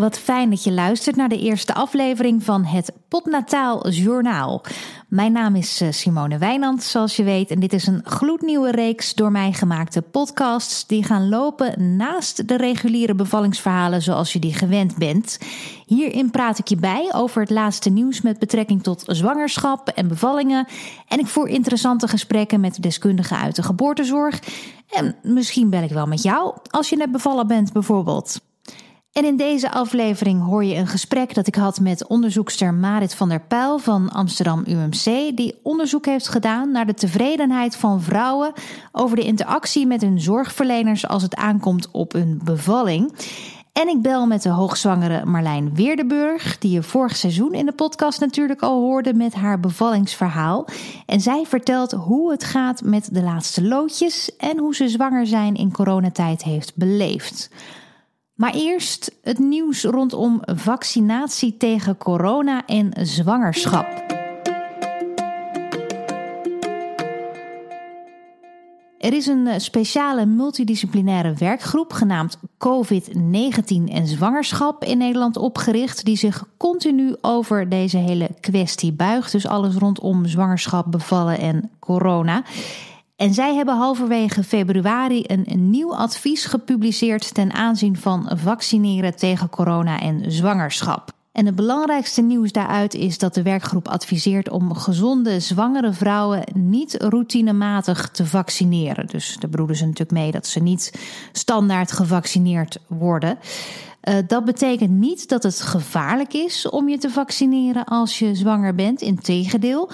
wat fijn dat je luistert naar de eerste aflevering van het Potnataal Journaal. Mijn naam is eh, Simone Wijnand, zoals je weet, en dit is een gloednieuwe reeks door mij gemaakte podcasts die gaan lopen naast de reguliere bevallingsverhalen zoals je die gewend bent. Hierin praat ik je bij over het laatste nieuws met betrekking tot zwangerschap en bevallingen en ik voer interessante gesprekken met deskundigen uit de geboortezorg. En misschien bel ik wel met jou als je net bevallen bent bijvoorbeeld. En in deze aflevering hoor je een gesprek dat ik had met onderzoekster Marit van der Pijl van Amsterdam UMC, die onderzoek heeft gedaan naar de tevredenheid van vrouwen over de interactie met hun zorgverleners als het aankomt op hun bevalling. En ik bel met de hoogzwangere Marlijn Weerdenburg, die je vorig seizoen in de podcast natuurlijk al hoorde met haar bevallingsverhaal. En zij vertelt hoe het gaat met de laatste loodjes en hoe ze zwanger zijn in coronatijd heeft beleefd. Maar eerst het nieuws rondom vaccinatie tegen corona en zwangerschap. Er is een eh, speciale multidisciplinaire werkgroep genaamd COVID-19 en zwangerschap in Nederland opgericht, die zich continu over deze hele kwestie buigt. Dus alles rondom zwangerschap, bevallen en corona. En zij hebben halverwege februari een, nieuw advies gepubliceerd ten aanzien van vaccineren tegen corona en zwangerschap. En het belangrijkste nieuws daaruit is dat de werkgroep adviseert om gezonde zwangere vrouwen niet routinematig te vaccineren. Dus daar bedoelen ze natuurlijk mee dat ze niet standaard gevaccineerd worden. Uh, dat betekent niet dat het gevaarlijk is om je te vaccineren als je zwanger bent. Integendeel,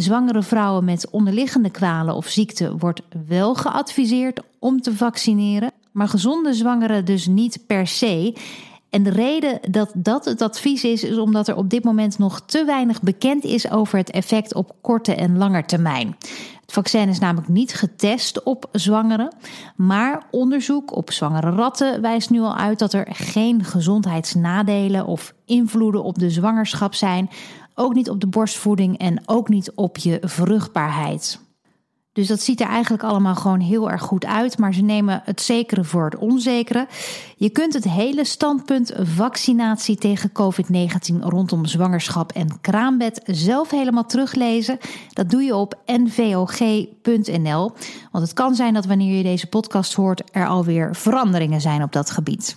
zwangere vrouwen met onderliggende kwalen of ziekten wordt wel geadviseerd om te vaccineren, maar gezonde zwangeren dus niet per se. En de reden dat dat het advies is, is omdat er op dit moment nog te weinig bekend is over het effect op korte en lange termijn. Het vaccin is namelijk niet getest op zwangeren, maar onderzoek op zwangere ratten wijst nu al uit dat er geen gezondheidsnadelen of invloeden op de zwangerschap zijn, ook niet op de borstvoeding en ook niet op je vruchtbaarheid. Dus dat ziet er eigenlijk allemaal gewoon heel erg goed uit. Maar ze nemen het zekere voor het onzekere. Je kunt het hele standpunt vaccinatie tegen COVID-19 rondom zwangerschap en kraambed zelf helemaal teruglezen. Dat doe je op nvog.nl. Want het kan zijn dat wanneer je deze podcast hoort, er alweer veranderingen zijn op dat gebied.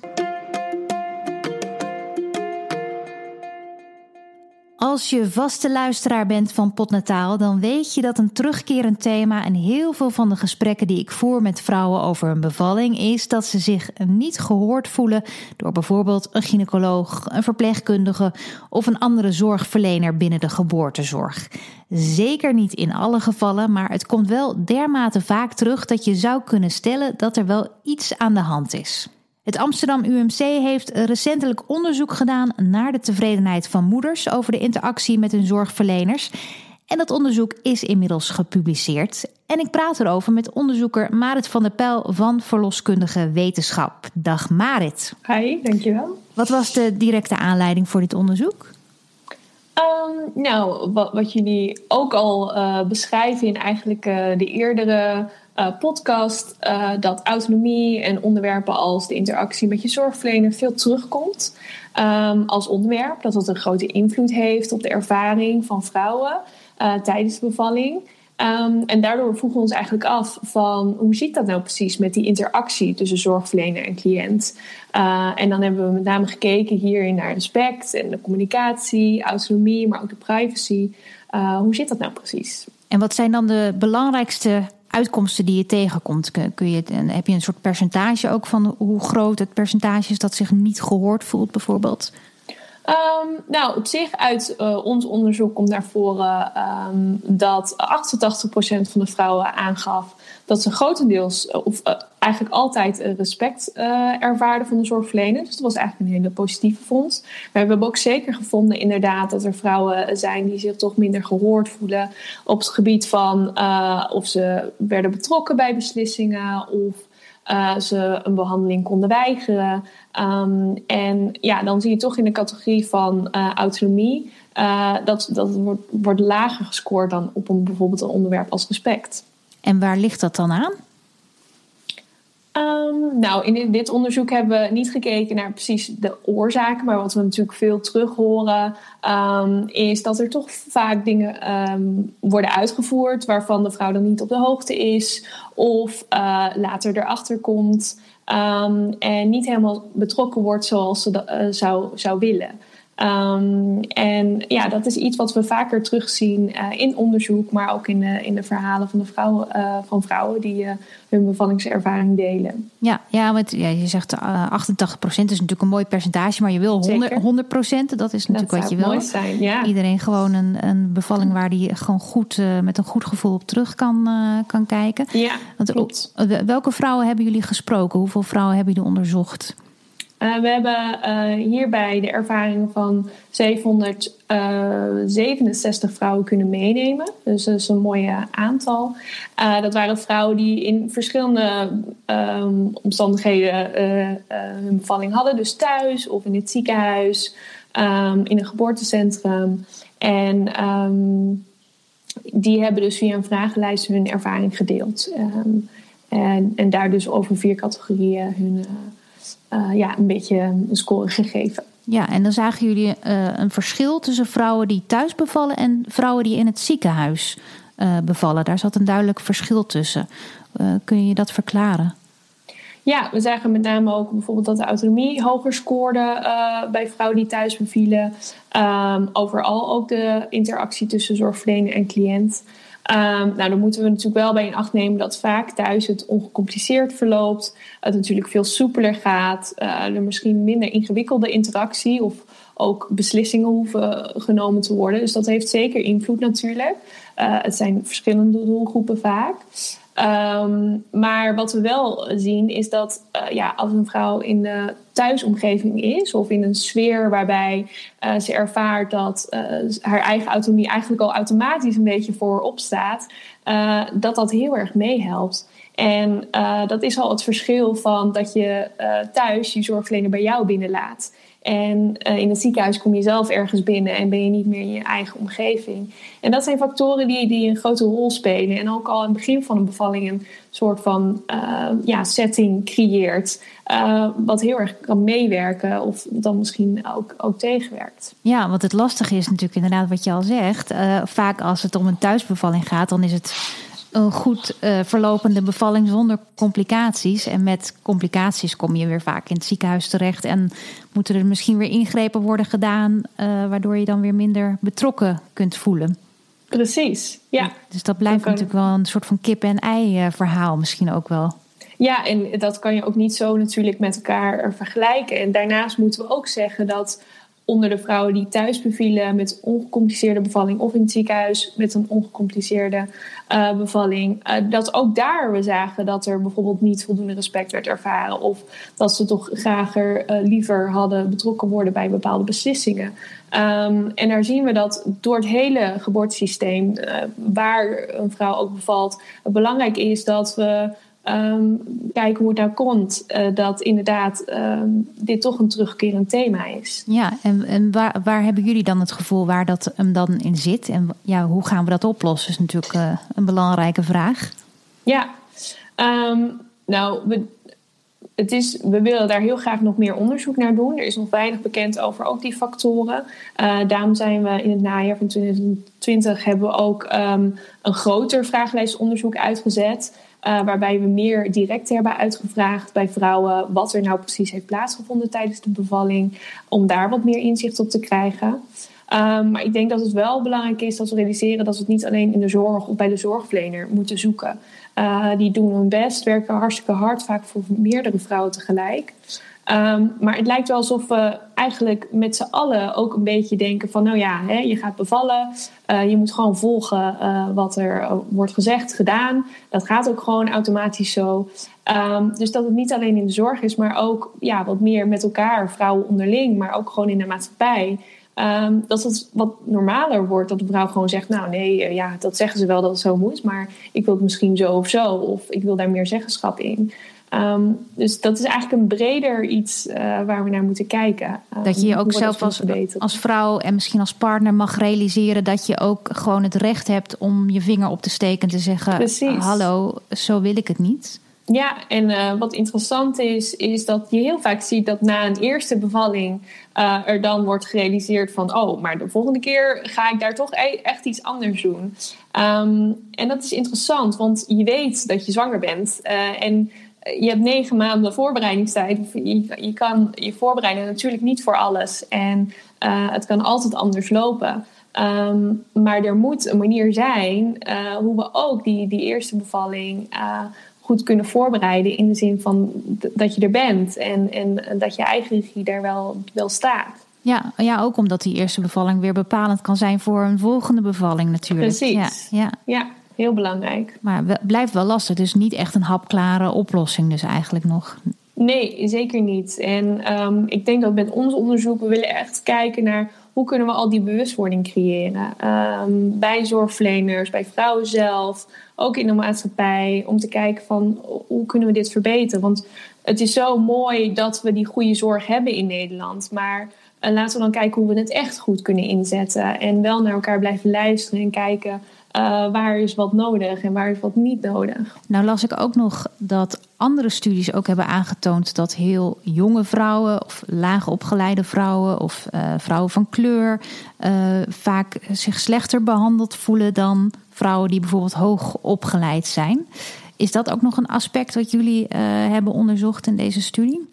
Als je vaste luisteraar bent van Potnataal, dan weet je dat een terugkerend thema en heel veel van de gesprekken die ik voer met vrouwen over een bevalling is dat ze zich niet gehoord voelen door bijvoorbeeld een gynaecoloog, een verpleegkundige of een andere zorgverlener binnen de geboortezorg. Zeker niet in alle gevallen, maar het komt wel dermate vaak terug dat je zou kunnen stellen dat er wel iets aan de hand is. Het Amsterdam UMC heeft recentelijk onderzoek gedaan naar de tevredenheid van moeders over de interactie met hun zorgverleners. En dat onderzoek is inmiddels gepubliceerd. En ik praat erover met onderzoeker Marit van der Pijl van Verloskundige Wetenschap. Dag Marit. Hi, dankjewel. Wat was de directe aanleiding voor dit onderzoek? Um, nou, wat, wat, jullie ook al uh, beschrijven in eigenlijk uh, de eerdere uh, podcast uh, dat autonomie en onderwerpen als de interactie met je zorgverlener veel terugkomt um, als onderwerp. Dat dat een grote invloed heeft op de ervaring van vrouwen uh, tijdens de bevalling. Um, en daardoor vroegen we ons eigenlijk af van hoe zit dat nou precies met die interactie tussen zorgverlener en cliënt. en dan hebben we met name gekeken hierin naar respect en de communicatie, autonomie, maar ook de privacy. hoe zit dat nou precies? En wat zijn dan de belangrijkste uitkomsten die je tegenkomt? Kun je, heb je een soort percentage ook van hoe groot het percentage is dat zich niet gehoord voelt, bijvoorbeeld? Um, nou, op zich uit uh, ons onderzoek komt naar voren um, dat 88% van de vrouwen aangaf dat ze grotendeels, eh, of uh, eigenlijk altijd respect ervaarden van de zorgverlener. Dus dat was eigenlijk een hele positieve fonds. Maar we hebben ook zeker gevonden inderdaad dat er vrouwen zijn die zich toch minder gehoord voelen op het gebied van of ze werden betrokken bij beslissingen of ze een behandeling konden weigeren. Um, en ja, dan zie je toch in de categorie van uh, autonomie uh, dat, dat wordt, wordt lager gescoord dan op een, bijvoorbeeld een onderwerp als respect. En waar ligt dat dan aan? Um, nou, in dit onderzoek hebben we niet gekeken naar precies de oorzaken, maar wat we natuurlijk veel terug horen, um, is dat er toch vaak dingen um, worden uitgevoerd waarvan de vrouw dan niet op de hoogte is of uh, later erachter komt en niet helemaal betrokken wordt zoals ze uh, zou, zou willen. Um, en ja, dat is iets wat we vaker terugzien uh, in onderzoek, maar ook in de, in de verhalen van, de vrouwen, uh, van vrouwen die uh, hun bevallingservaring delen. Ja, ja, want ja, je zegt 88% is natuurlijk een mooi percentage, maar je wil 100, 100 Dat is natuurlijk dat wat je wil. Mooi zijn, ja. Iedereen gewoon een, een bevalling waar die gewoon goed met een goed gevoel op terug kan, kan kijken. Ja, want, klopt. Welke vrouwen hebben jullie gesproken? Hoeveel vrouwen hebben jullie onderzocht? Uh, we hebben uh, hierbij de ervaring van 767 uh, vrouwen kunnen meenemen. Dus dat is een mooi aantal. dat waren vrouwen die in verschillende um, omstandigheden hun bevalling hadden. Dus thuis of in het ziekenhuis, um, in een geboortecentrum. En um, die hebben dus via een vragenlijst hun ervaring gedeeld. en, en daar dus over vier categorieën hun uh, ja, een beetje een score gegeven. Ja, en dan zagen jullie uh, een verschil tussen vrouwen die thuis bevallen en vrouwen die in het ziekenhuis uh, bevallen. Daar zat een duidelijk verschil tussen. kun je dat verklaren? Ja, we zagen met name ook bijvoorbeeld dat de autonomie hoger scoorde bij vrouwen die thuis bevielen. Um, overal ook de interactie tussen zorgverlener en cliënt. Um, nou, dan moeten we natuurlijk wel bij in acht nemen dat vaak thuis het ongecompliceerd verloopt. Het natuurlijk veel soepeler gaat. Uh, er misschien minder ingewikkelde interactie of ook beslissingen hoeven genomen te worden. Dus dat heeft zeker invloed natuurlijk. Uh, het zijn verschillende doelgroepen vaak. Um, maar wat we wel zien is dat uh, ja, als een vrouw in de thuisomgeving is of in een sfeer waarbij uh, ze ervaart dat uh, haar eigen autonomie eigenlijk al automatisch een beetje voorop staat, dat dat heel erg meehelpt. En dat is al het verschil van dat je thuis je zorgverlener bij jou binnenlaat. En uh, in het ziekenhuis kom je zelf ergens binnen en ben je niet meer in je eigen omgeving. En dat zijn factoren die, die een grote rol spelen. En ook al aan het begin van een bevalling een soort van uh, ja, setting creëert. Uh, wat heel erg kan meewerken of dan misschien ook, ook tegenwerkt. Ja, want het lastige is natuurlijk inderdaad wat je al zegt. vaak als het om een thuisbevalling gaat, dan is het een goed uh, verlopende bevalling zonder complicaties. En met complicaties kom je weer vaak in het ziekenhuis terecht. En moeten er misschien weer ingrepen worden gedaan, uh, waardoor je dan weer minder betrokken kunt voelen. Precies, ja. Dus dat blijft dat natuurlijk wel een soort van kip-en-ei uh, verhaal, misschien ook wel. Ja, en dat kan je ook niet zo natuurlijk met elkaar vergelijken. En daarnaast moeten we ook zeggen dat onder de vrouwen die thuis bevielen met ongecompliceerde bevalling of in het ziekenhuis met een ongecompliceerde uh, bevalling. Uh, dat ook daar we zagen dat er bijvoorbeeld niet voldoende respect werd ervaren of dat ze toch graag uh, liever hadden betrokken worden bij bepaalde beslissingen. Um, en daar zien we dat door het hele geboortesysteem, waar een vrouw ook bevalt, het belangrijk is dat we um, kijken hoe het nou komt uh, dat inderdaad um, dit toch een terugkerend thema is. Ja, en, en waar, waar hebben jullie dan het gevoel waar dat hem dan in zit? En ja, hoe gaan we dat oplossen? is natuurlijk uh, een belangrijke vraag. Ja, um, nou, we, het is, we willen daar heel graag nog meer onderzoek naar doen. Er is nog weinig bekend over ook die factoren. Uh, daarom zijn we in het najaar van 2020 hebben we ook een groter vragenlijstonderzoek uitgezet. Uh, waarbij we meer direct hebben uitgevraagd bij vrouwen wat er nou precies heeft plaatsgevonden tijdens de bevalling, om daar wat meer inzicht op te krijgen. Um, maar ik denk dat het wel belangrijk is dat we realiseren dat we het niet alleen in de zorg of bij de zorgverlener moeten zoeken. Uh, die doen hun best, werken hartstikke hard, vaak voor meerdere vrouwen tegelijk. Um, maar het lijkt wel alsof we eigenlijk met z'n allen ook een beetje denken van... nou ja, hè, je gaat bevallen, uh, je moet gewoon volgen uh, wat er wordt gezegd, gedaan. Dat gaat ook gewoon automatisch zo. Um, dus dat het niet alleen in de zorg is, maar ook ja, wat meer met elkaar, vrouwen onderling... maar ook gewoon in de maatschappij... Um, dat het wat normaler wordt. Dat de vrouw gewoon zegt: Nou, nee, ja, dat zeggen ze wel dat het zo moet. Maar ik wil het misschien zo of zo. Of ik wil daar meer zeggenschap in. Um, dus dat is eigenlijk een breder iets uh, waar we naar moeten kijken. Um, dat je je ook zelf als, als vrouw en misschien als partner mag realiseren dat je ook gewoon het recht hebt om je vinger op te steken en te zeggen: Precies. Hallo, zo wil ik het niet. Ja, en uh, wat interessant is, is dat je heel vaak ziet dat na een eerste bevalling uh, er dan wordt gerealiseerd van, oh, maar de volgende keer ga ik daar toch e echt iets anders doen. Um, en dat is interessant, want je weet dat je zwanger bent uh, en je hebt negen maanden voorbereidingstijd. Je, je kan je voorbereiden natuurlijk niet voor alles en het kan altijd anders lopen. Um, maar er moet een manier zijn hoe we ook die, die eerste bevalling goed kunnen voorbereiden. In de zin van dat je er bent en, en dat je eigen regie daar wel, wel staat. Ja, ja, ook omdat die eerste bevalling weer bepalend kan zijn voor een volgende bevalling natuurlijk. Precies. Ja, ja. ja heel belangrijk. Maar het blijft wel lastig. Dus niet echt een hapklare oplossing dus eigenlijk nog. Nee, zeker niet. En um, ik denk dat met ons onderzoek we willen echt kijken naar hoe kunnen we al die bewustwording creëren? Um, bij zorgverleners, bij vrouwen zelf, ook in de maatschappij, om te kijken van hoe kunnen we dit verbeteren? Want het is zo mooi dat we die goede zorg hebben in Nederland, maar uh, laten we dan kijken hoe we het echt goed kunnen inzetten en wel naar elkaar blijven luisteren en kijken uh, waar is wat nodig en waar is wat niet nodig. Nou las ik ook nog dat andere studies ook hebben aangetoond dat heel jonge vrouwen of laag opgeleide vrouwen of uh, vrouwen van kleur uh, vaak zich slechter behandeld voelen dan vrouwen die bijvoorbeeld hoog opgeleid zijn. Is dat ook nog een aspect wat jullie hebben onderzocht in deze studie?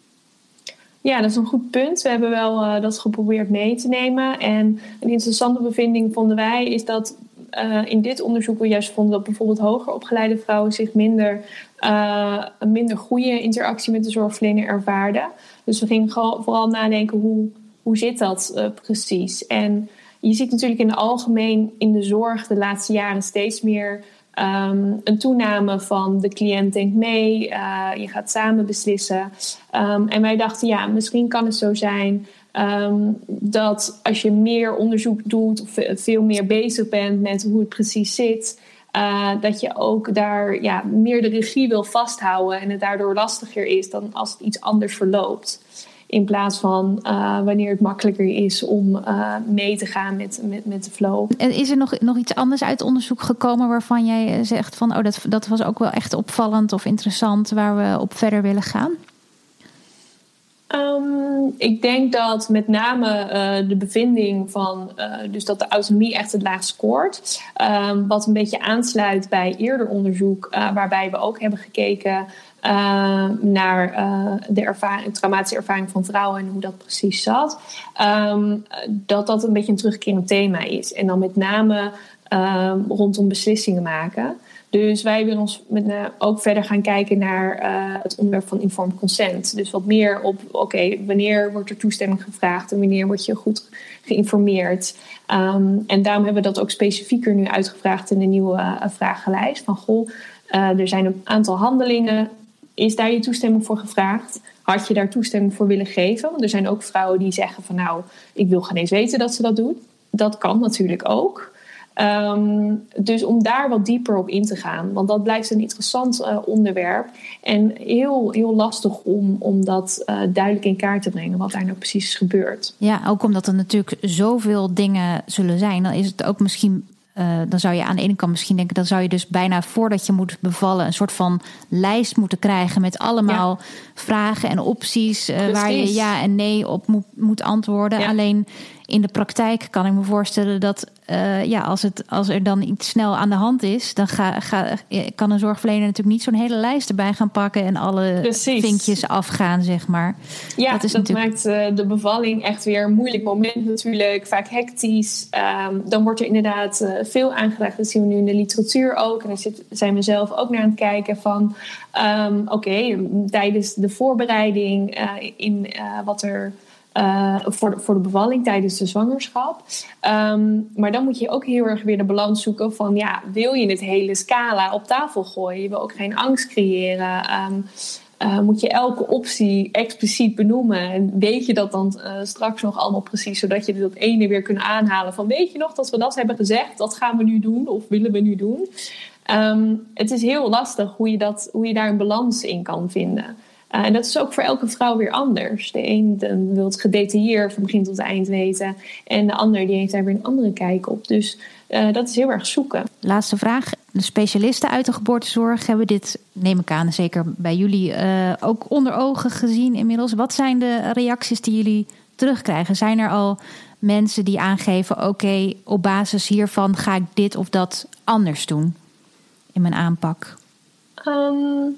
Ja, dat is een goed punt. We hebben wel dat geprobeerd mee te nemen. En een interessante bevinding vonden wij is dat uh, in dit onderzoek we juist vonden dat bijvoorbeeld hoger opgeleide vrouwen zich minder, uh, een minder goede interactie met de zorgverlener ervaarden. Dus we gingen vooral nadenken hoe, hoe zit dat uh, precies. En je ziet natuurlijk in het algemeen in de zorg de laatste jaren steeds meer um, een toename van de cliënt denkt mee, je gaat samen beslissen. Um, en wij dachten, ja, misschien kan het zo zijn Um, dat als je meer onderzoek doet of veel meer bezig bent met hoe het precies zit, uh, dat je ook daar ja, meer de regie wil vasthouden en het daardoor lastiger is dan als het iets anders verloopt. In plaats van uh, wanneer het makkelijker is om uh, mee te gaan met, met, met de flow. En is er nog, nog iets anders uit onderzoek gekomen waarvan jij zegt van oh, dat, dat was ook wel echt opvallend of interessant waar we op verder willen gaan? Um, ik denk dat met name uh, de bevinding van uh, dus dat de autonomie echt het laag scoort. Um, wat een beetje aansluit bij eerder onderzoek, uh, waarbij we ook hebben gekeken naar de ervaring, traumatische ervaring van vrouwen en hoe dat precies zat. Dat dat een beetje een terugkerend thema is. En dan met name rondom beslissingen maken. Dus wij willen ons met, uh, ook verder gaan kijken naar uh, het onderwerp van informed consent. Dus wat meer op, oké, wanneer wordt er toestemming gevraagd en wanneer word je goed geïnformeerd. Um, en daarom hebben we dat ook specifieker nu uitgevraagd in de nieuwe uh, vragenlijst. Van goh, er zijn een aantal handelingen. Is daar je toestemming voor gevraagd? Had je daar toestemming voor willen geven? Want er zijn ook vrouwen die zeggen van nou, ik wil geen eens weten dat ze dat doen. Dat kan natuurlijk ook. Um, dus om daar wat dieper op in te gaan. Want dat blijft een interessant uh, onderwerp. En heel, heel lastig om, om dat uh, duidelijk in kaart te brengen. Wat daar nou precies gebeurt. Ja, ook omdat er natuurlijk zoveel dingen zullen zijn. Dan is het ook misschien uh, dan zou je aan de ene kant misschien denken, dan zou je dus bijna voordat je moet bevallen een soort van lijst moeten krijgen met allemaal ja. vragen en opties uh, waar je ja en nee op moet, moet antwoorden. Ja. Alleen in de praktijk kan ik me voorstellen dat uh, ja, als, het, als er dan iets snel aan de hand is, dan ga, ga, kan een zorgverlener natuurlijk niet zo'n hele lijst erbij gaan pakken en alle Precies. vinkjes afgaan, zeg maar. Ja, dat, is dat natuurlijk... maakt uh, de bevalling echt weer een moeilijk moment natuurlijk, vaak hectisch. Um, dan wordt er inderdaad uh, veel aangedacht. Dat zien we nu in de literatuur ook. En daar zit, zijn we zelf ook naar aan het kijken van, um, oké, okay, tijdens de voorbereiding in wat er uh, voor, de, voor de bevalling tijdens de zwangerschap. Um, maar dan moet je ook heel erg weer de balans zoeken van ja, wil je het hele scala op tafel gooien? Je wil ook geen angst creëren. Um, uh, moet je elke optie expliciet benoemen. En weet je dat dan uh, straks nog allemaal precies, zodat je dat ene weer kunt aanhalen van weet je nog dat we dat hebben gezegd, dat gaan we nu doen of willen we nu doen. Um, het is heel lastig hoe je, dat, hoe je daar een balans in kan vinden. Uh, en dat is ook voor elke vrouw weer anders. De een wil het gedetailleerd van begin tot eind weten. En de ander die heeft daar weer een andere kijk op. Dus uh, dat is heel erg zoeken. Laatste vraag. De specialisten uit de geboortezorg hebben dit, neem ik aan, zeker bij jullie uh, ook onder ogen gezien inmiddels. Wat zijn de reacties die jullie terugkrijgen? Zijn er al mensen die aangeven: oké, okay, op basis hiervan ga ik dit of dat anders doen in mijn aanpak? Um,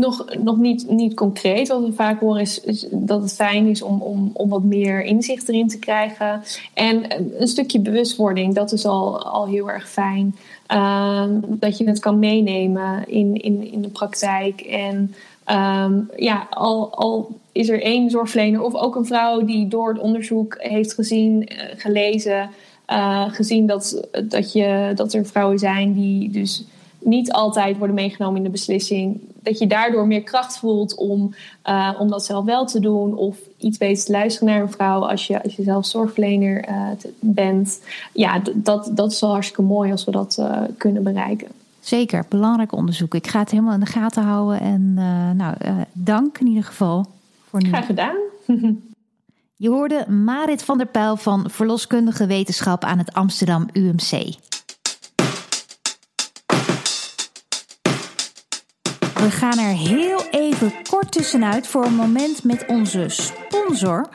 nog, nog niet, niet concreet. Wat we vaak horen is, dat het fijn is om, om, om wat meer inzicht erin te krijgen. En een stukje bewustwording, dat is al, al heel erg fijn. Uh, dat je het kan meenemen in, in, in de praktijk. En um, ja, al, al is er één zorgverlener of ook een vrouw die door het onderzoek heeft gezien, uh, gelezen, uh, gezien dat, dat, je, dat er vrouwen zijn die dus niet altijd worden meegenomen in de beslissing. Dat je daardoor meer kracht voelt om, uh, om dat zelf wel te doen. Of iets beter te luisteren naar een vrouw als je, als je zelf zorgverlener uh, bent. Ja, dat, dat is wel hartstikke mooi als we dat uh, kunnen bereiken. Zeker, belangrijk onderzoek. Ik ga het helemaal in de gaten houden. En nou, dank in ieder geval voor nu. Graag gedaan. Je hoorde Marit van der Pijl van Verloskundige Wetenschap aan het Amsterdam UMC. We gaan er heel even kort tussenuit voor een moment met onze sponsor.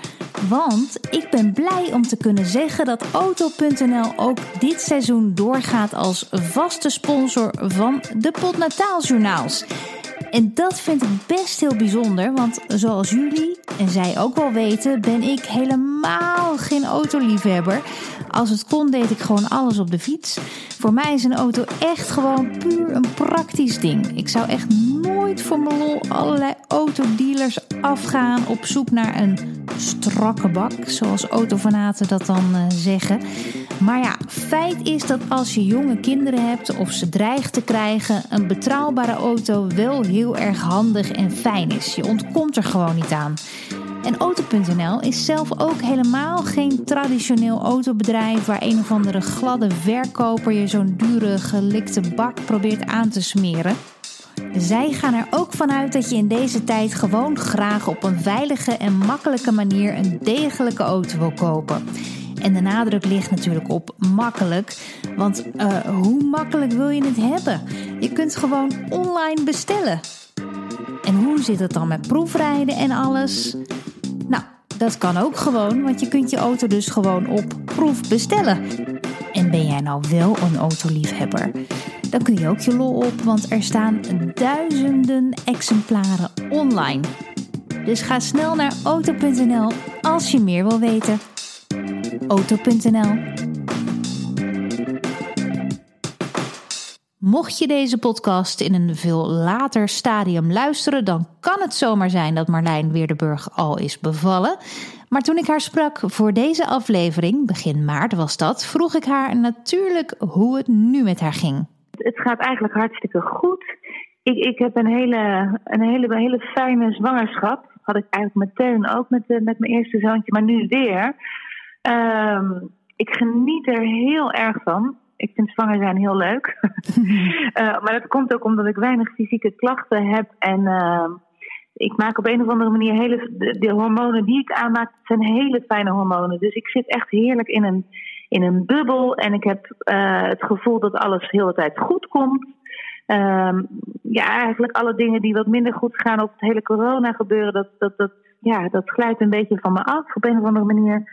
Want ik ben blij om te kunnen zeggen dat Auto.nl ook dit seizoen doorgaat als vaste sponsor van de Podnataaljournaals. En dat vind ik best heel bijzonder, want zoals jullie en zij ook wel weten, ben ik helemaal geen autoliefhebber. Als het kon, deed ik gewoon alles op de fiets. Voor mij is een auto echt gewoon puur een praktisch ding. Ik zou echt nooit voor mijn lol allerlei autodealers afgaan op zoek naar een strakke bak, zoals autofanaten dat dan uh, zeggen. Maar ja, feit is dat als je jonge kinderen hebt of ze dreigt te krijgen, een betrouwbare auto wel heel erg handig en fijn is. Je ontkomt er gewoon niet aan. En Auto.nl is zelf ook helemaal geen traditioneel autobedrijf waar een of andere gladde verkoper je zo'n dure gelikte bak probeert aan te smeren. Zij gaan er ook vanuit dat je in deze tijd gewoon graag op een veilige en makkelijke manier een degelijke auto wil kopen. En de nadruk ligt natuurlijk op makkelijk. Want uh, hoe makkelijk wil je het hebben? Je kunt gewoon online bestellen. En hoe zit het dan met proefrijden en alles? Nou, dat kan ook gewoon, want je kunt je auto dus gewoon op proef bestellen. En ben jij nou wel een autoliefhebber? Dan kun je ook je lol op, want er staan duizenden exemplaren online. Dus ga snel naar auto.nl als je meer wil weten. Auto.nl Mocht je deze podcast in een veel later stadium luisteren, dan kan het zomaar zijn dat Marlijn Weerdenburg al is bevallen. Maar toen ik haar sprak voor deze aflevering, begin maart was dat, vroeg ik haar natuurlijk hoe het nu met haar ging. Het gaat eigenlijk hartstikke goed. Ik, ik heb een hele, een, hele, hele fijne zwangerschap. Had ik eigenlijk meteen ook met, de, met mijn eerste zoontje, maar nu weer. Um, ik geniet er heel erg van. Ik vind zwanger zijn heel leuk. uh, maar dat komt ook omdat ik weinig fysieke klachten heb. En uh, ik maak op een of andere manier hele. De, de, hormonen die ik aanmaak, zijn hele fijne hormonen. Dus ik zit echt heerlijk in een, in een bubbel. En ik heb uh, het gevoel dat alles heel de tijd goed komt. Um, ja, eigenlijk alle dingen die wat minder goed gaan op het hele corona gebeuren, dat, dat, dat, ja, dat glijdt een beetje van me af. Op een of andere manier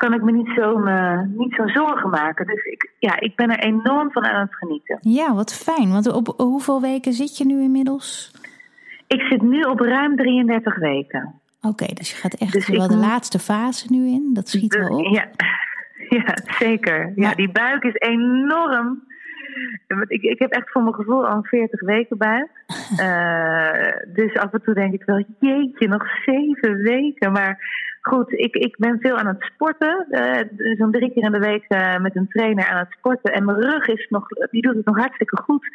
kan ik me niet zo, uh, niet zo zorgen maken. Dus ik, ja, ik ben er enorm van aan het genieten. Ja, wat fijn. Want op hoeveel weken zit je nu inmiddels? Ik zit nu op ruim 33 weken. Oké, okay, dus je gaat echt dus wel de laatste fase nu in. Dat schiet wel op. Ja, ja zeker. Ja, die buik is enorm. Ik, ik heb echt voor mijn gevoel al 40 weken buik. Uh, dus af en toe denk ik wel, jeetje, nog zeven weken. Maar goed, ik, ik ben veel aan het sporten. Uh, Zo'n drie keer in de week uh, met een trainer aan het sporten. En mijn rug is nog, die doet het nog hartstikke goed.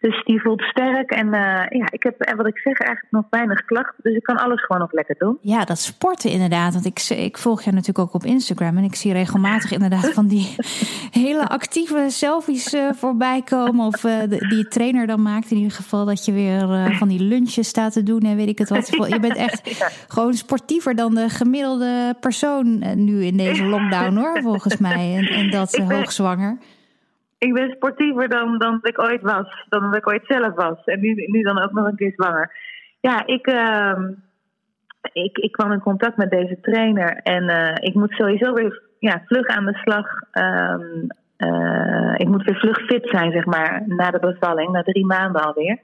Dus die voelt sterk. En uh, ja, ik heb, wat ik zeg, eigenlijk nog weinig klachten. Dus ik kan alles gewoon nog lekker doen. Ja, dat sporten inderdaad. Want ik, ik volg je natuurlijk ook op Instagram. En ik zie regelmatig inderdaad van die hele actieve selfies voorbij komen. Of die trainer dan maakt in ieder geval dat je weer van die lunches staat te doen. En weet ik het wat. Je bent echt gewoon sportiever dan de gemiddelde persoon nu in deze lockdown hoor, volgens mij. En, en dat hoogzwanger. Ik ben sportiever dan, dan ik ooit was, dan dat ik ooit zelf was. En nu, nu dan ook nog een keer zwanger. Ja, ik, uh, ik, ik kwam in contact met deze trainer en uh, ik moet sowieso weer ja, vlug aan de slag. Um, uh, ik moet weer vlug fit zijn, zeg maar, na de bevalling, na drie maanden alweer.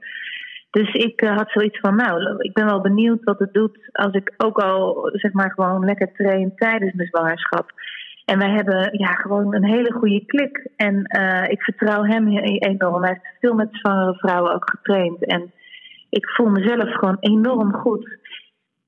Dus ik uh, had zoiets van, nou, ik ben wel benieuwd wat het doet als ik ook al, zeg maar, gewoon lekker train tijdens mijn zwangerschap. En wij hebben ja, gewoon een hele goede klik. En uh, ik vertrouw hem enorm. Hij heeft veel met zwangere vrouwen ook getraind. En ik voel mezelf gewoon enorm goed.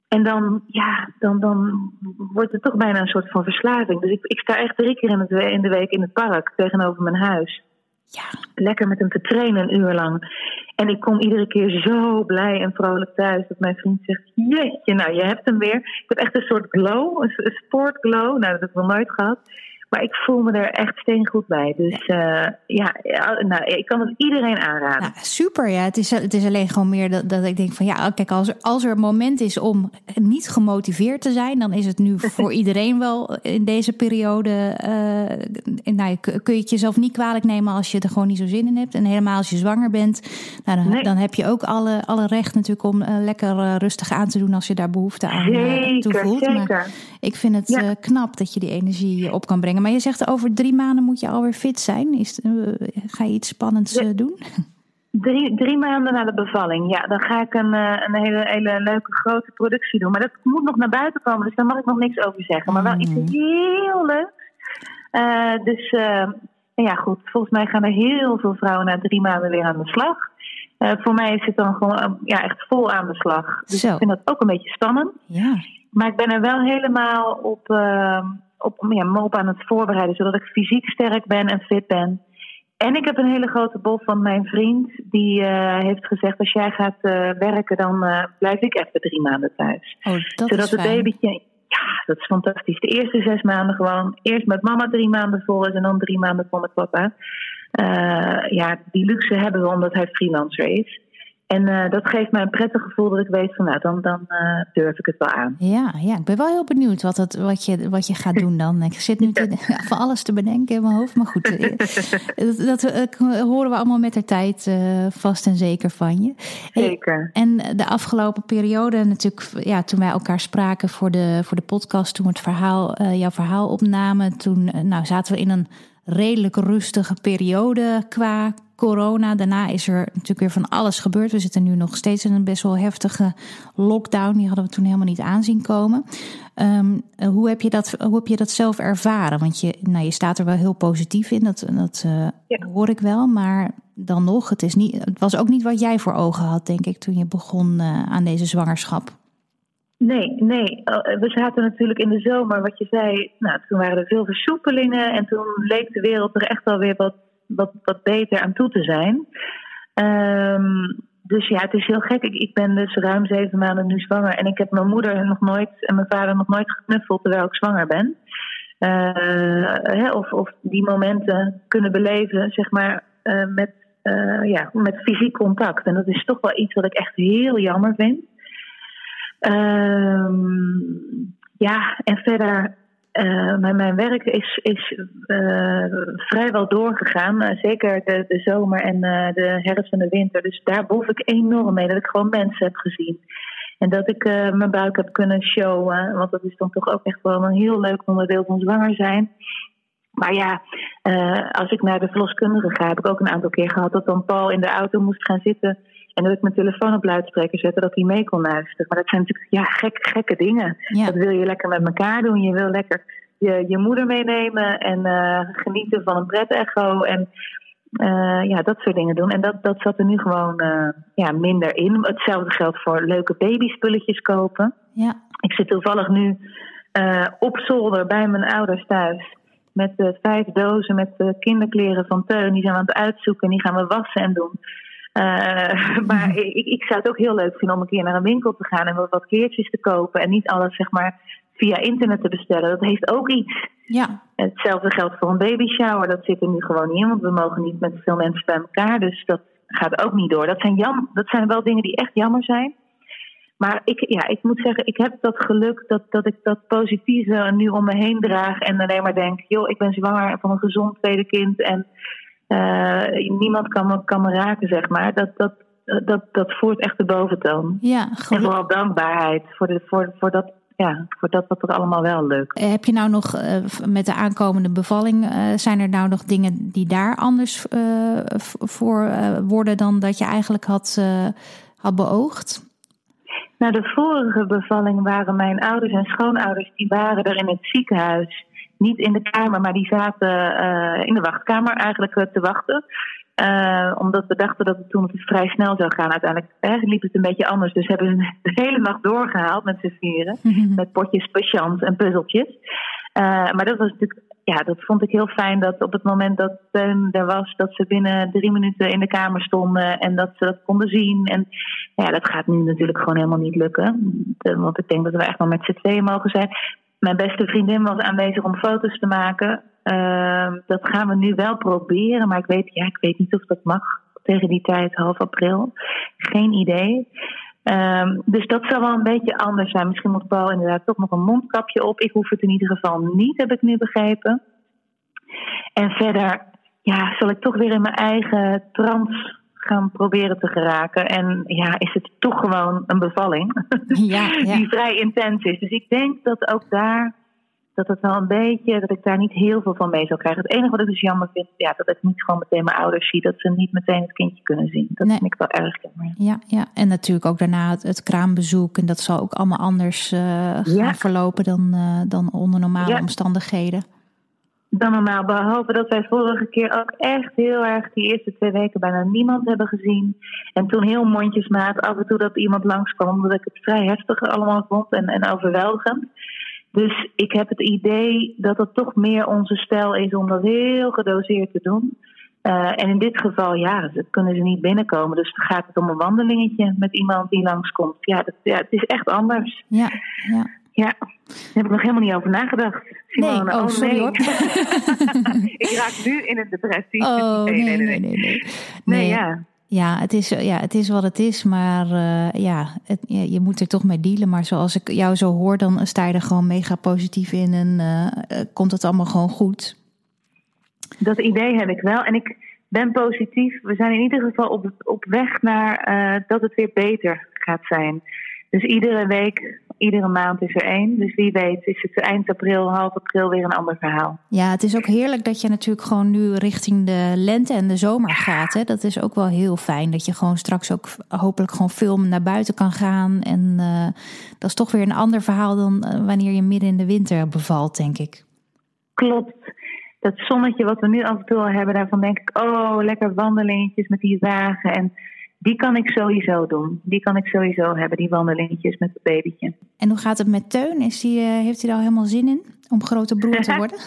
En dan, ja, dan, dan wordt het toch bijna een soort van verslaving. Dus ik, ik sta echt drie keer in, in de week in het park tegenover mijn huis. Ja. Lekker met hem te trainen een uur lang. En ik kom iedere keer zo blij en vrolijk thuis dat mijn vriend zegt: Jeetje, nou je hebt hem weer. Ik heb echt een soort glow, een sportglow. Nou, dat heb ik nog nooit gehad. Maar ik voel me er echt steengoed bij. Dus uh, ja, nou, ik kan het iedereen aanraden. Nou, super, ja. Het is, het is alleen gewoon meer dat, dat ik denk van ja, kijk, als er, als er een moment is om niet gemotiveerd te zijn, dan is het nu voor iedereen wel in deze periode. Uh, nou, kun je het jezelf niet kwalijk nemen als je er gewoon niet zo zin in hebt. En helemaal als je zwanger bent, nou, dan, dan heb je ook alle, alle recht natuurlijk om uh, lekker rustig aan te doen als je daar behoefte aan. Zeker. Maar ik vind het ja. knap dat je die energie op kan brengen. Maar je zegt over drie maanden moet je alweer fit zijn. Is, uh, ga je iets spannends uh, doen? Drie, drie maanden na de bevalling. Ja, dan ga ik een, uh, een hele, hele leuke grote productie doen. Maar dat moet nog naar buiten komen, dus daar mag ik nog niks over zeggen. Maar wel iets Mm. heel leuks. dus ja, goed. Volgens mij gaan er heel veel vrouwen na drie maanden weer aan de slag. voor mij is het dan gewoon ja, echt vol aan de slag. Dus Zo. ik vind dat ook een beetje spannend. Ja. Maar ik ben er wel helemaal op op, ja, me op aan het voorbereiden, zodat ik fysiek sterk ben en fit ben. En ik heb een hele grote bol van mijn vriend, die uh, heeft gezegd: als jij gaat uh, werken, dan uh, blijf ik even drie maanden thuis. Oh, dat zodat is het babytje, ja, dat is fantastisch. De eerste zes maanden gewoon eerst met mama drie maanden vol is en dan drie maanden vol met papa. ja, die luxe hebben we omdat hij freelancer is. En uh, dat geeft mij een prettig gevoel dat ik weet van nou, dan, dan uh, durf ik het wel aan. Ja, ja, ik ben wel heel benieuwd wat, het, wat, je, wat je gaat doen dan. Ik zit nu te, ja. van alles te bedenken in mijn hoofd, maar goed. dat, dat horen we allemaal met de tijd vast en zeker van je. Zeker. En de afgelopen periode natuurlijk, ja, toen wij elkaar spraken voor de, voor de podcast, toen we het verhaal, jouw verhaal opnamen, toen nou, zaten we in een redelijk rustige periode qua corona. Daarna is er natuurlijk weer van alles gebeurd. We zitten nu nog steeds in een best wel heftige lockdown. Die hadden we toen helemaal niet aanzien komen. Um, hoe, heb je dat, hoe heb je dat zelf ervaren? Want je, nou, je staat er wel heel positief in, dat, dat uh, ja. hoor ik wel. Maar dan nog, het, is niet, het was ook niet wat jij voor ogen had, denk ik, toen je begon uh, aan deze zwangerschap. Nee, nee. We zaten natuurlijk in de zomer, wat je zei. Nou, toen waren er veel versoepelingen en toen leek de wereld er echt wel weer wat wat, beter aan toe te zijn. Um, dus ja, het is heel gek. Ik, ik ben dus ruim zeven maanden nu zwanger. En ik heb mijn moeder nog nooit en mijn vader nog nooit geknuffeld terwijl ik zwanger ben. Uh, hè, of, of die momenten kunnen beleven, zeg maar, uh, met, uh, ja, met fysiek contact. En dat is toch wel iets wat ik echt heel jammer vind. Um, ja, en verder uh, mijn, mijn werk is, is uh, vrijwel doorgegaan. Uh, zeker de, zomer en de herfst en de winter. Dus daar bof ik enorm mee. Dat ik gewoon mensen heb gezien. En dat ik mijn buik heb kunnen showen. Want dat is dan toch ook echt wel een heel leuk onderdeel van zwanger zijn. Maar ja, als ik naar de verloskundige ga, heb ik ook een aantal keer gehad dat dan Paul in de auto moest gaan zitten. En dat ik mijn telefoon op luidspreker zette, dat hij mee kon luisteren. Maar dat zijn natuurlijk ja, gek, gekke dingen. Ja. Dat wil je lekker met elkaar doen. Je wil lekker je, je moeder meenemen en uh, genieten van een pret-echo. En uh, ja, dat soort dingen doen. En dat, dat zat er nu gewoon uh, ja, minder in. Hetzelfde geldt voor leuke babyspulletjes kopen. Ja. Ik zit toevallig nu op zolder bij mijn ouders thuis. Met vijf dozen met kinderkleren van Teun. Die zijn we aan het uitzoeken en die gaan we wassen en doen. maar mhm. ik, ik zou het ook heel leuk vinden om een keer naar een winkel te gaan en wat, wat kleertjes te kopen. En niet alles zeg maar via internet te bestellen. Dat heeft ook iets. Ja. Hetzelfde geldt voor een baby shower. Dat zit er nu gewoon niet in, want we mogen niet met veel mensen bij elkaar. Dus dat gaat ook niet door. Dat zijn, jam, dat zijn wel dingen die echt jammer zijn. Maar ik, ja, ik moet zeggen, ik heb dat geluk dat, dat ik dat positieve nu om me heen draag. En alleen maar denk, joh, ik ben zwanger van een gezond tweede kind. En niemand kan me, kan me raken, zeg maar. Dat, dat, dat, dat voert echt de boventoon. Ja, en vooral dankbaarheid voor, de, voor, voor dat ja, voor dat wat er allemaal wel lukt. Eh, heb je nou nog uh, met de aankomende bevalling, uh, zijn er nou nog dingen die daar anders uh, voor worden dan dat je eigenlijk had, had beoogd? Nou, de vorige bevalling waren mijn ouders en schoonouders, die waren er in het ziekenhuis. Niet in de kamer, maar die zaten in de wachtkamer eigenlijk te wachten. Uh, omdat we dachten dat het toen vrij snel zou gaan. Uiteindelijk eh, liep het een beetje anders. Dus hebben ze de hele nacht doorgehaald met z'n vieren. Met potjes patiënt en puzzeltjes. Uh, maar dat was natuurlijk, ja, dat vond ik heel fijn dat op het moment dat Teun er was, dat ze binnen drie minuten in de kamer stonden en dat ze dat konden zien. En ja, dat gaat nu natuurlijk gewoon helemaal niet lukken. Want ik denk dat we echt maar met z'n tweeën mogen zijn. Mijn beste vriendin was aanwezig om foto's te maken. Uh, dat gaan we nu wel proberen, maar ik weet, ja, ik weet niet of dat mag tegen die tijd, half april. Geen idee. Um, dus dat zal wel een beetje anders zijn. Misschien moet Paul inderdaad toch nog een mondkapje op. Ik hoef het in ieder geval niet, heb ik nu begrepen. En verder, ja, zal ik toch weer in mijn eigen trance gaan proberen te geraken. En ja, is het toch gewoon een bevalling ja, ja. die vrij intens is. Dus ik denk dat ook daar dat het wel een beetje, dat ik daar niet heel veel van mee zou krijgen. Het enige wat ik dus jammer vind, ja, dat ik niet gewoon meteen mijn ouders zie, dat ze niet meteen het kindje kunnen zien. Dat vind ik wel erg jammer. Ja, ja, en natuurlijk ook daarna het, het kraambezoek. En dat zal ook allemaal anders uh, gaan verlopen dan, uh, dan onder normale omstandigheden. Dan normaal, behalve dat wij vorige keer ook echt heel erg die eerste twee weken bijna niemand hebben gezien. En toen heel mondjesmaat af en toe dat iemand langskwam, omdat ik het vrij heftig allemaal vond en, en overweldigend. Dus ik heb het idee dat het toch meer onze stijl is om dat heel gedoseerd te doen. Uh, en in dit geval, ja, ze kunnen ze niet binnenkomen. Dus dan gaat het om een wandelingetje met iemand die langskomt. Ja, dat, ja het is echt echt Ja, ja. Ja, daar heb ik nog helemaal niet over nagedacht. Simone, nee, oh, oh sorry hoor. ik raak nu in een depressie. Oh, nee, nee, nee. Nee, nee. nee ja. Ja het, is, ja, het is wat het is, maar uh, ja, het, ja, je moet er toch mee dealen. Maar zoals ik jou zo hoor, dan sta je er gewoon mega positief in en uh, komt het allemaal gewoon goed. Dat idee heb ik wel en ik ben positief. We zijn in ieder geval op, op weg naar uh, dat het weer beter gaat zijn. Dus iedere week, iedere maand is er één. Dus wie weet is het eind april, half april weer een ander verhaal. Ja, het is ook heerlijk dat je natuurlijk gewoon nu richting de lente en de zomer gaat. Hè? Dat is ook wel heel fijn. Dat je gewoon straks ook hopelijk gewoon veel naar buiten kan gaan. En uh, dat is toch weer een ander verhaal dan uh, wanneer je midden in de winter bevalt, denk ik. Klopt. Dat zonnetje wat we nu af en toe al hebben, daarvan denk ik, oh, lekker wandelingetjes met die wagen. En die kan ik sowieso doen. Die kan ik sowieso hebben, die wandelingetjes met het babytje. En hoe gaat het met Teun? Is die, uh, heeft hij er al helemaal zin in om grote broer te worden?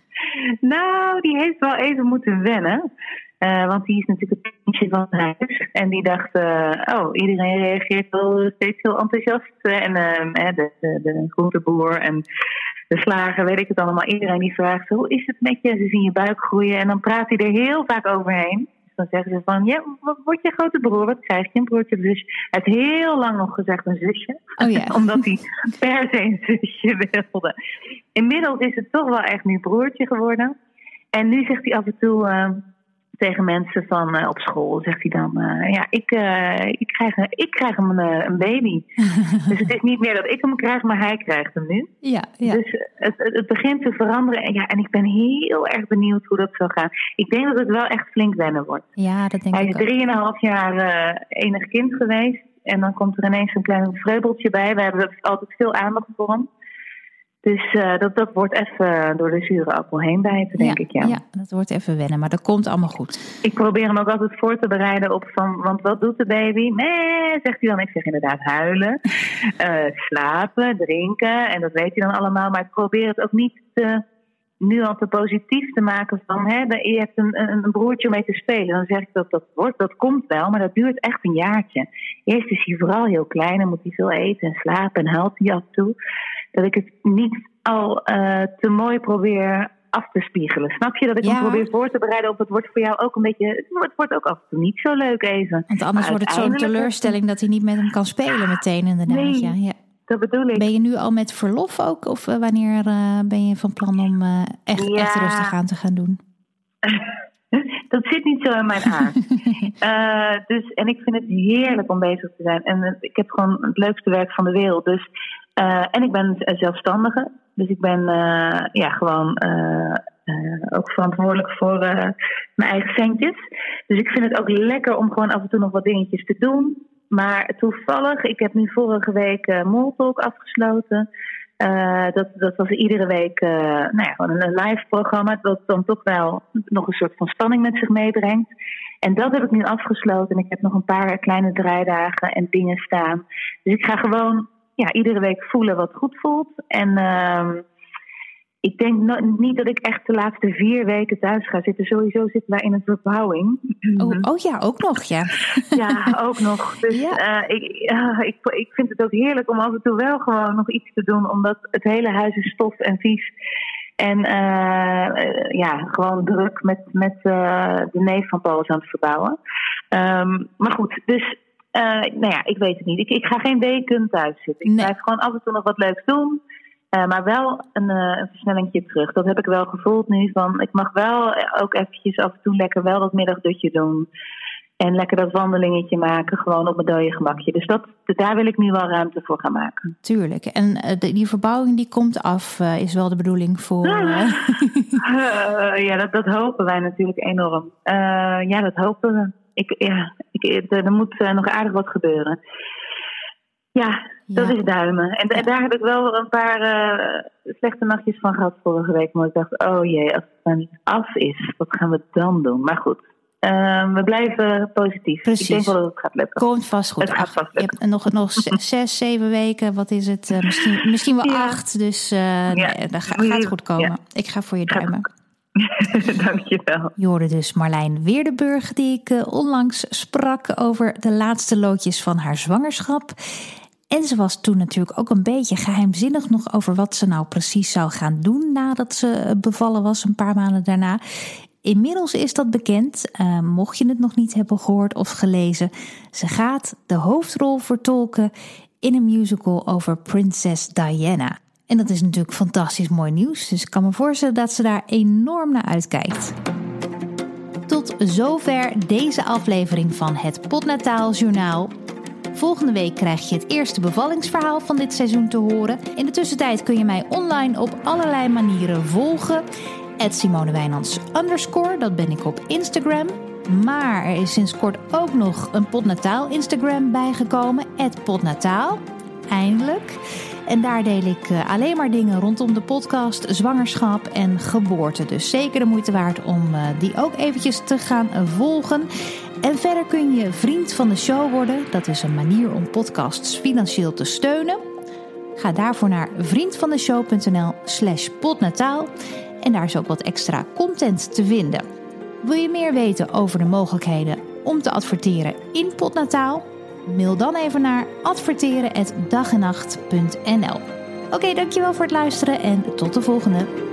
nou, die heeft wel even moeten wennen. Uh, want die is natuurlijk het kindje van huis. En die dacht, uh, oh, iedereen reageert wel steeds heel enthousiast. En de, de, de groenteboer en de slager, weet ik het allemaal. Iedereen die vraagt, hoe is het met je? Ze zien je buik groeien. En dan praat hij er heel vaak overheen. Dan zeggen ze van, ja, wat wordt je grote broer? Wat krijg je? Een broertje of zus? Hij heeft heel lang nog gezegd een zusje. Oh. Omdat hij per se een zusje wilde. Inmiddels is het toch wel echt nu broertje geworden. En nu zegt hij af en toe... Uh, tegen mensen van uh, op school zegt hij dan: uh, Ja, ik, uh, ik, krijg, ik krijg hem een, een baby. dus het is niet meer dat ik hem krijg, maar hij krijgt hem nu. Ja, ja. Dus het, het begint te veranderen. En, ja, en ik ben heel erg benieuwd hoe dat zal gaan. Ik denk dat het wel echt flink wennen wordt. Ja, dat denk hij ik is drieënhalf jaar enig kind geweest. En dan komt er ineens een klein vreubeltje bij. We hebben altijd veel aandacht voor hem. Dus uh, dat, dat wordt even door de zure appel heen bijten, denk ja, ik. Ja. ja, dat wordt even wennen, maar dat komt allemaal goed. Ik probeer hem ook altijd voor te bereiden op van, want wat doet de baby? Nee, zegt hij dan. Ik zeg inderdaad huilen, uh, slapen, drinken. En dat weet hij dan allemaal. Maar ik probeer het ook niet te, nu al te positief te maken van... Hè, je hebt een, een, broertje mee te spelen. Dan zeg ik dat dat wordt, dat komt wel. Maar dat duurt echt een jaartje. Eerst is hij vooral heel klein. Dan moet hij veel eten en slapen en huilt hij af en toe. Dat ik het niet al uh, te mooi probeer af te spiegelen. Snap je dat ik ja. hem probeer voor te bereiden op het wordt voor jou ook een beetje. Het wordt ook af en toe niet zo leuk even. Want anders wordt het zo'n teleurstelling dat hij niet met hem kan spelen meteen inderdaad. Nee, ja. ja. Dat bedoel ik. Ben je nu al met verlof ook? Of uh, wanneer uh, ben je van plan om uh, echt, echt rustig aan te gaan doen? dat zit niet zo in mijn aard. dus, en ik vind het heerlijk om bezig te zijn. En ik heb gewoon het leukste werk van de wereld. Dus, en ik ben zelfstandige. Dus ik ben ja, gewoon ook verantwoordelijk voor mijn eigen centjes. Dus ik vind het ook lekker om gewoon af en toe nog wat dingetjes te doen. Maar toevallig, ik heb nu vorige week Moltalk afgesloten. Dat, dat was iedere week nou ja, een live programma. Dat dan toch wel nog een soort van spanning met zich meebrengt. En dat heb ik nu afgesloten. En ik heb nog een paar kleine draaidagen en dingen staan. Dus ik ga gewoon ja, iedere week voelen wat goed voelt. En uh, ik denk no niet dat ik echt de laatste vier weken thuis ga zitten. Sowieso zitten wij in een verbouwing. Oh, oh ja, ook nog, ja. ja, ook nog. Dus ja. Uh, ik, uh, ik, ik vind het ook heerlijk om af en toe wel gewoon nog iets te doen. Omdat het hele huis is stof en vies. En uh, ja, gewoon druk met, met de neef van Paulus aan het verbouwen. Um, maar goed, dus nou ja, ik weet het niet. Ik, ik ga geen weken thuis zitten. Ik blijf gewoon af en toe nog wat leuks doen. Uh, maar wel een, uh, een versnellingje terug. Dat heb ik wel gevoeld nu. Van, ik mag wel ook eventjes af en toe lekker wel dat middagdutje doen. En lekker dat wandelingetje maken, gewoon op mijn dode gemakje. Dus dat, daar wil ik nu wel ruimte voor gaan maken. Tuurlijk. En die verbouwing die komt af, is wel de bedoeling voor... ja, dat, dat hopen wij natuurlijk enorm. ja, dat hopen we ik, ja, ik, er moet nog aardig wat gebeuren. Ja, dat is duimen. En, en, daar heb ik wel een paar uh, slechte nachtjes van gehad vorige week. Maar ik dacht, oh jee, als het dan niet af is, wat gaan we dan doen? Maar goed, uh, we blijven positief. Precies. Ik denk wel dat het gaat lukken. Komt vast goed. Het gaat vast lukken. Je hebt nog, nog zes, zeven weken. Wat is het? Uh, misschien, misschien wel ja. acht. Dus ja. nee, dat gaat, gaat goed komen. Ik ga voor je duimen. Dankjewel. Je hoorde dus Marlijn Weerdenburg, die ik onlangs sprak over de laatste loodjes van haar zwangerschap. En ze was toen natuurlijk ook een beetje geheimzinnig nog over wat ze nou precies zou gaan doen nadat ze bevallen was, een paar maanden daarna. Inmiddels is dat bekend, uh, mocht je het nog niet hebben gehoord of gelezen. Ze gaat de hoofdrol vertolken in een musical over prinses Diana. En dat is natuurlijk fantastisch mooi nieuws. Dus ik kan me voorstellen dat ze daar enorm naar uitkijkt. Tot zover deze aflevering van het Potnataal Journaal. Volgende week krijg je het eerste bevallingsverhaal van dit seizoen te horen. In de tussentijd kun je mij online op allerlei manieren volgen. Simone Wijnands underscore, dat ben ik op Instagram. Maar er is sinds kort ook nog een Potnataal Instagram bijgekomen. Het Potnataal. Eindelijk. En daar deel ik eh, alleen maar dingen rondom de podcast, zwangerschap en geboorte. Dus zeker de moeite waard om eh, die ook eventjes te gaan volgen. En verder kun je vriend van de show worden. Dat is een manier om podcasts financieel te steunen. Ga daarvoor naar vriendvandeshow.nl slash podnataal. En daar is ook wat extra content te vinden. Wil je meer weten over de mogelijkheden om te adverteren in Podnataal? Mail dan even naar adverteren.dagenacht.nl. Oké, dankjewel voor het luisteren en tot de volgende.